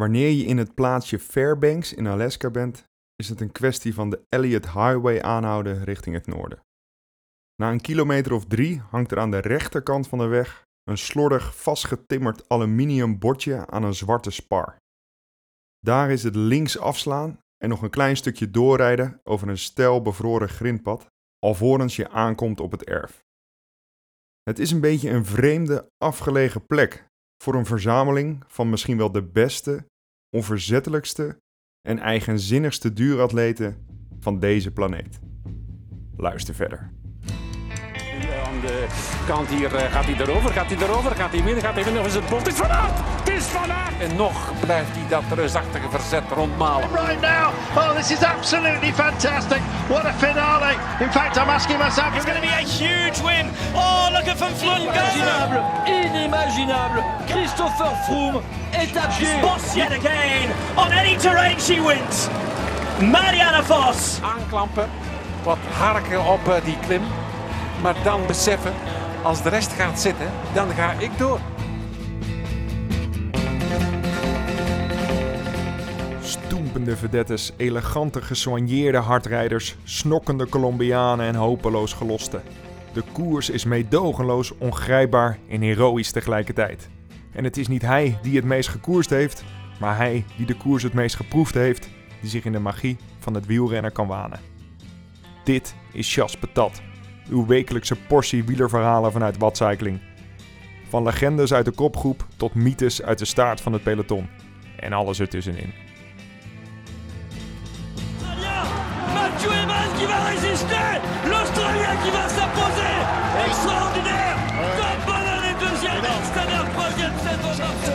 Wanneer je in het plaatsje Fairbanks in Alaska bent, is het een kwestie van de Elliott Highway aanhouden richting het noorden. Na een kilometer of drie hangt er aan de rechterkant van de weg een slordig vastgetimmerd aluminium bordje aan een zwarte spar. Daar is het links afslaan en nog een klein stukje doorrijden over een steil bevroren grindpad, alvorens je aankomt op het erf. Het is een beetje een vreemde, afgelegen plek voor een verzameling van misschien wel de beste, onverzettelijkste en eigenzinnigste duuratleten van deze planeet. Luister verder de kant hier uh, gaat hij erover, gaat hij erover, gaat hij midden, gaat hij midden, of is het bot? Is Van Aert! Het is Van Aert! En nog blijft hij dat reusachtige verzet rondmalen. Right now, oh this is absolutely fantastic. What a finale. In fact, I'm asking myself... It's going to be a huge win. Oh, look at Van Vleuten. Inimaginable, inimaginable. Christopher Froome est à pied. Boss yet again. On any terrain she wins. Marianne Vos. Aanklampen, wat harken op uh, die klim. Maar dan beseffen, als de rest gaat zitten, dan ga ik door. Stoempende vedettes, elegante gesoigneerde hardrijders, snokkende Colombianen en hopeloos gelosten. De koers is meedogenloos, ongrijpbaar en heroïs tegelijkertijd. En het is niet hij die het meest gekoerst heeft, maar hij die de koers het meest geproefd heeft, die zich in de magie van het wielrennen kan wanen. Dit is Chas Patat, uw wekelijkse portie wielerverhalen vanuit Watcycling. Van legendes uit de kopgroep tot mythes uit de staart van het peloton. En alles ertussenin. Va résister L'Australien qui va s'imposer Extraordinaire Bonnell est deuxième Stannard troisième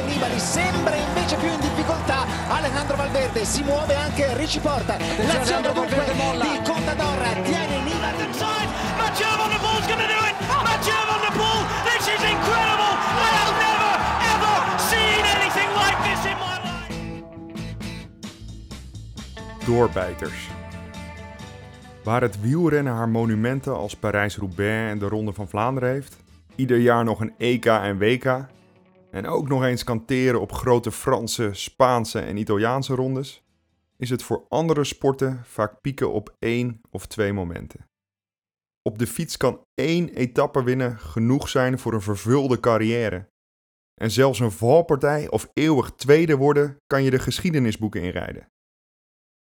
Nibali sembra invece più in difficoltà Alejandro Valverde si muove anche Ricci Porta l'azione dunque di Contador tiene Nibali Mathieu van der Poel's to do it. Mathieu van der Poel, this is incredible. I have never ever seen anything like this in my life. Doorbijters. Waar het wielrennen haar monumenten als Parijs-Roubaix en de Ronde van Vlaanderen heeft, ieder jaar nog een EK en WK, en ook nog eens kanteren op grote Franse, Spaanse en Italiaanse rondes, is het voor andere sporten vaak pieken op één of twee momenten. Op de fiets kan één etappe winnen genoeg zijn voor een vervulde carrière. En zelfs een valpartij of eeuwig tweede worden kan je de geschiedenisboeken inrijden.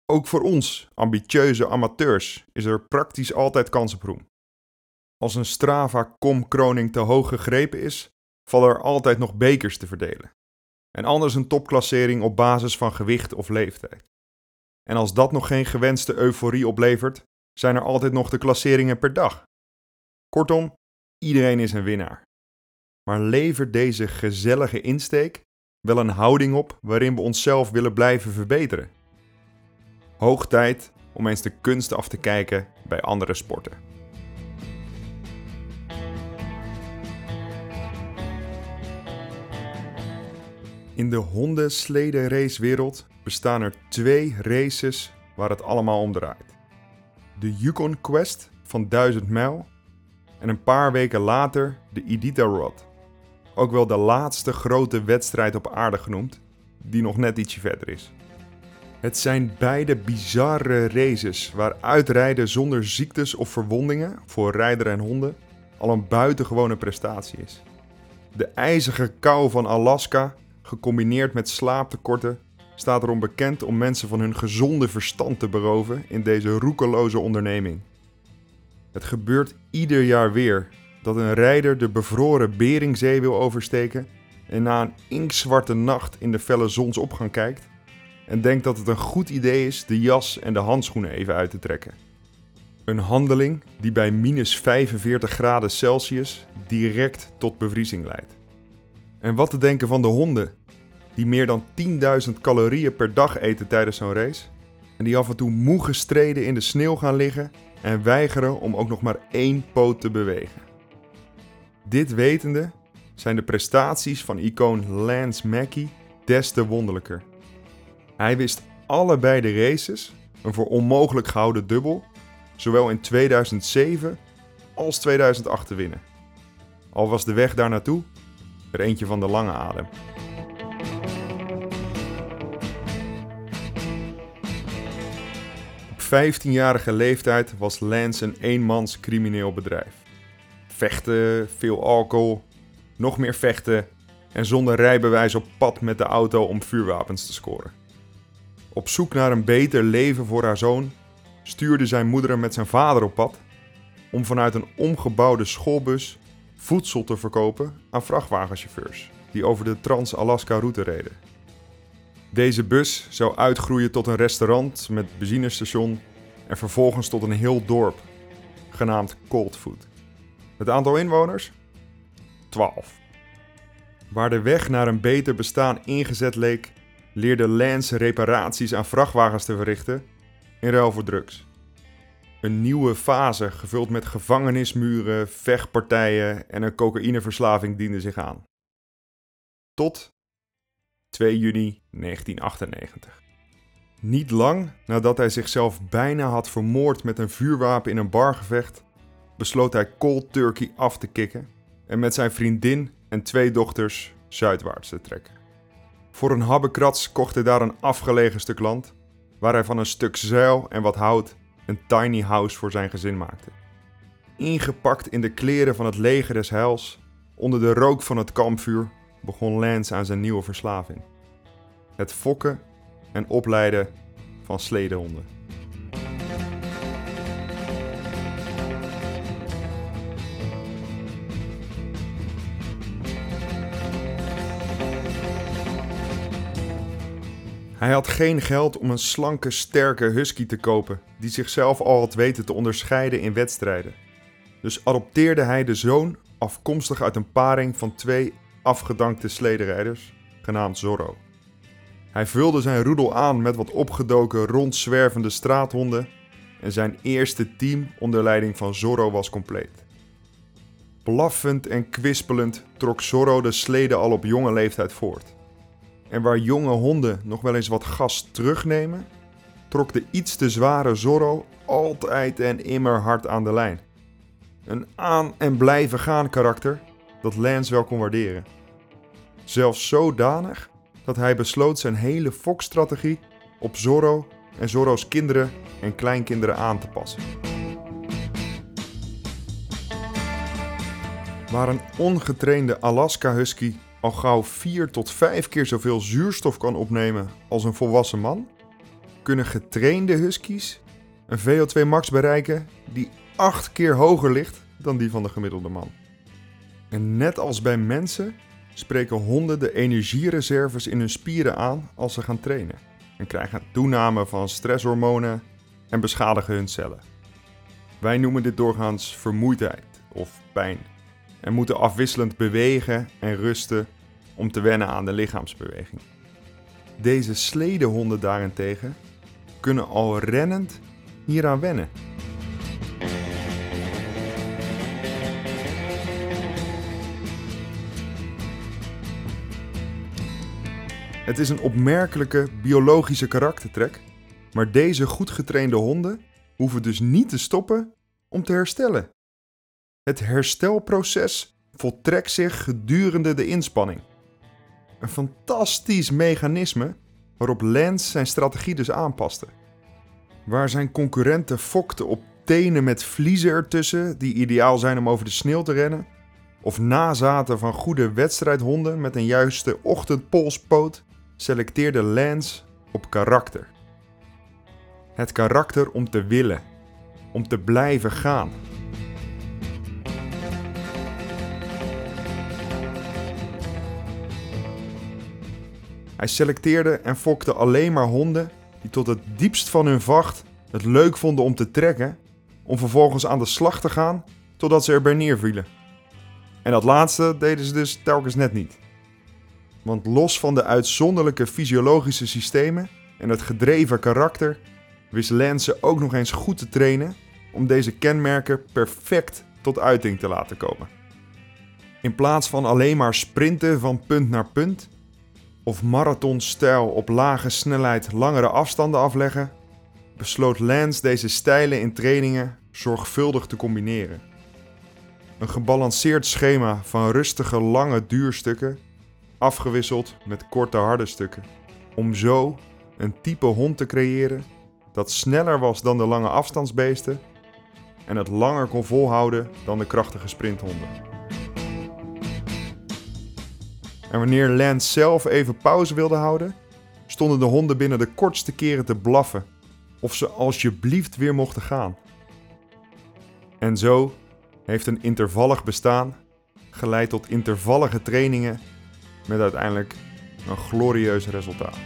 Ook voor ons, ambitieuze amateurs, is er praktisch altijd kans op roem. Als een Strava-kom-kroning te hoog gegrepen is, vallen er altijd nog bekers te verdelen. En anders een topklassering op basis van gewicht of leeftijd. En als dat nog geen gewenste euforie oplevert, zijn er altijd nog de klasseringen per dag. Kortom, iedereen is een winnaar. Maar levert deze gezellige insteek wel een houding op waarin we onszelf willen blijven verbeteren? Hoog tijd om eens de kunst af te kijken bij andere sporten. In de hondensleden racewereld bestaan er twee races waar het allemaal om draait de Yukon Quest van 1000 mijl en een paar weken later de Iditarod. Ook wel de laatste grote wedstrijd op aarde genoemd, die nog net ietsje verder is. Het zijn beide bizarre races waar uitrijden zonder ziektes of verwondingen voor rijder en honden al een buitengewone prestatie is. De ijzige kou van Alaska, gecombineerd met slaaptekorten, staat erom bekend om mensen van hun gezonde verstand te beroven in deze roekeloze onderneming. Het gebeurt ieder jaar weer dat een rijder de bevroren Beringzee wil oversteken en na een inkzwarte nacht in de felle zonsopgang kijkt en denkt dat het een goed idee is de jas en de handschoenen even uit te trekken. Een handeling die bij minus 45 graden Celsius direct tot bevriezing leidt. En wat te denken van de honden die meer dan 10.000 calorieën per dag eten tijdens zo'n race. En die af en toe moe gestreden in de sneeuw gaan liggen en weigeren om ook nog maar één poot te bewegen. Dit wetende zijn de prestaties van icoon Lance Mackey des te wonderlijker. Hij wist allebei de races, een voor onmogelijk gehouden dubbel, zowel in 2007 als 2008 te winnen. Al was de weg daar naartoe er eentje van de lange adem. Op 15-jarige leeftijd was Lance een eenmans crimineel bedrijf. Vechten, veel alcohol, nog meer vechten en zonder rijbewijs op pad met de auto om vuurwapens te scoren. Op zoek naar een beter leven voor haar zoon stuurde zijn moeder hem met zijn vader op pad om vanuit een omgebouwde schoolbus voedsel te verkopen aan vrachtwagenchauffeurs die over de Trans-Alaska-route reden. Deze bus zou uitgroeien tot een restaurant met benzinestation en vervolgens tot een heel dorp, genaamd Coldfoot. Het aantal inwoners? 12. Waar de weg naar een beter bestaan ingezet leek, leerde Lance reparaties aan vrachtwagens te verrichten in ruil voor drugs. Een nieuwe fase gevuld met gevangenismuren, vechtpartijen en een cocaïneverslaving diende zich aan. Tot 2 juni 1998. Niet lang nadat hij zichzelf bijna had vermoord met een vuurwapen in een bargevecht, besloot hij cold turkey af te kicken en met zijn vriendin en twee dochters zuidwaarts te trekken. Voor een habbekrats kocht hij daar een afgelegen stuk land, waar hij van een stuk zeil en wat hout een tiny house voor zijn gezin maakte. Ingepakt in de kleren van het leger des heils, onder de rook van het kampvuur, begon Lance aan zijn nieuwe verslaving. Het fokken en opleiden van sledehonden. Hij had geen geld om een slanke, sterke husky te kopen, die zichzelf al had weten te onderscheiden in wedstrijden. Dus adopteerde hij de zoon, afkomstig uit een paring van twee afgedankte slederrijders, genaamd Zorro. Hij vulde zijn roedel aan met wat opgedoken, rondzwervende straathonden en zijn eerste team onder leiding van Zorro was compleet. Blaffend en kwispelend trok Zorro de slede al op jonge leeftijd voort. En waar jonge honden nog wel eens wat gas terugnemen, trok de iets te zware Zorro altijd en immer hard aan de lijn. Een aan en blijven gaan karakter dat Lance wel kon waarderen. Zelfs zodanig dat hij besloot zijn hele fokstrategie op Zorro en Zorro's kinderen en kleinkinderen aan te passen. Waar een ongetrainde Alaska Husky al gauw 4 tot 5 keer zoveel zuurstof kan opnemen als een volwassen man, kunnen getrainde huskies een VO2 max bereiken die 8 keer hoger ligt dan die van de gemiddelde man. En net als bij mensen spreken honden de energiereserves in hun spieren aan als ze gaan trainen en krijgen toename van stresshormonen en beschadigen hun cellen. Wij noemen dit doorgaans vermoeidheid of pijn en moeten afwisselend bewegen en rusten om te wennen aan de lichaamsbeweging. Deze sledehonden daarentegen kunnen al rennend hieraan wennen. Het is een opmerkelijke biologische karaktertrek, maar deze goed getrainde honden hoeven dus niet te stoppen om te herstellen. Het herstelproces voltrekt zich gedurende de inspanning. Een fantastisch mechanisme waarop Lance zijn strategie dus aanpaste. Waar zijn concurrenten fokten op tenen met vliezen ertussen die ideaal zijn om over de sneeuw te rennen, of nazaten van goede wedstrijdhonden met een juiste ochtendpolspoot, selecteerde Lance op karakter. Het karakter om te willen, om te blijven gaan. Hij selecteerde en fokte alleen maar honden die tot het diepst van hun vacht het leuk vonden om te trekken, om vervolgens aan de slag te gaan totdat ze erbij neervielen. En dat laatste deden ze dus telkens net niet. Want los van de uitzonderlijke fysiologische systemen en het gedreven karakter, wist Lance ook nog eens goed te trainen om deze kenmerken perfect tot uiting te laten komen. In plaats van alleen maar sprinten van punt naar punt, of marathonstijl op lage snelheid langere afstanden afleggen, besloot Lance deze stijlen in trainingen zorgvuldig te combineren. Een gebalanceerd schema van rustige lange duurstukken, afgewisseld met korte harde stukken, om zo een type hond te creëren dat sneller was dan de lange afstandsbeesten en het langer kon volhouden dan de krachtige sprinthonden. En wanneer Lance zelf even pauze wilde houden, stonden de honden binnen de kortste keren te blaffen of ze alsjeblieft weer mochten gaan. En zo heeft een intervallig bestaan geleid tot intervallige trainingen met uiteindelijk een glorieus resultaat.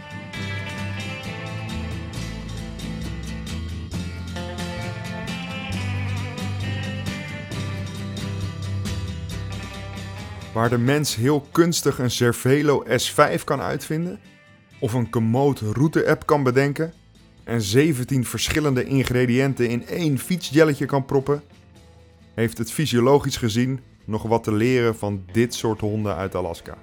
Waar de mens heel kunstig een Cervelo S5 kan uitvinden, of een Komoot route-app kan bedenken en 17 verschillende ingrediënten in één fietsjelletje kan proppen, heeft het fysiologisch gezien nog wat te leren van dit soort honden uit Alaska.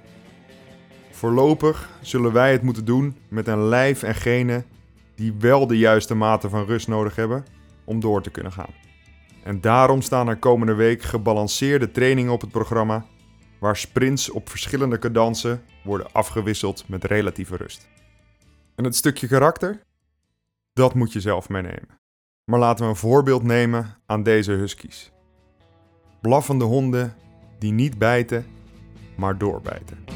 Voorlopig zullen wij het moeten doen met een lijf en genen die wel de juiste mate van rust nodig hebben om door te kunnen gaan. En daarom staan er komende week gebalanceerde trainingen op het programma, waar sprints op verschillende cadansen worden afgewisseld met relatieve rust. En het stukje karakter? Dat moet je zelf meenemen. Maar laten we een voorbeeld nemen aan deze huskies. Blaffende honden die niet bijten, maar doorbijten.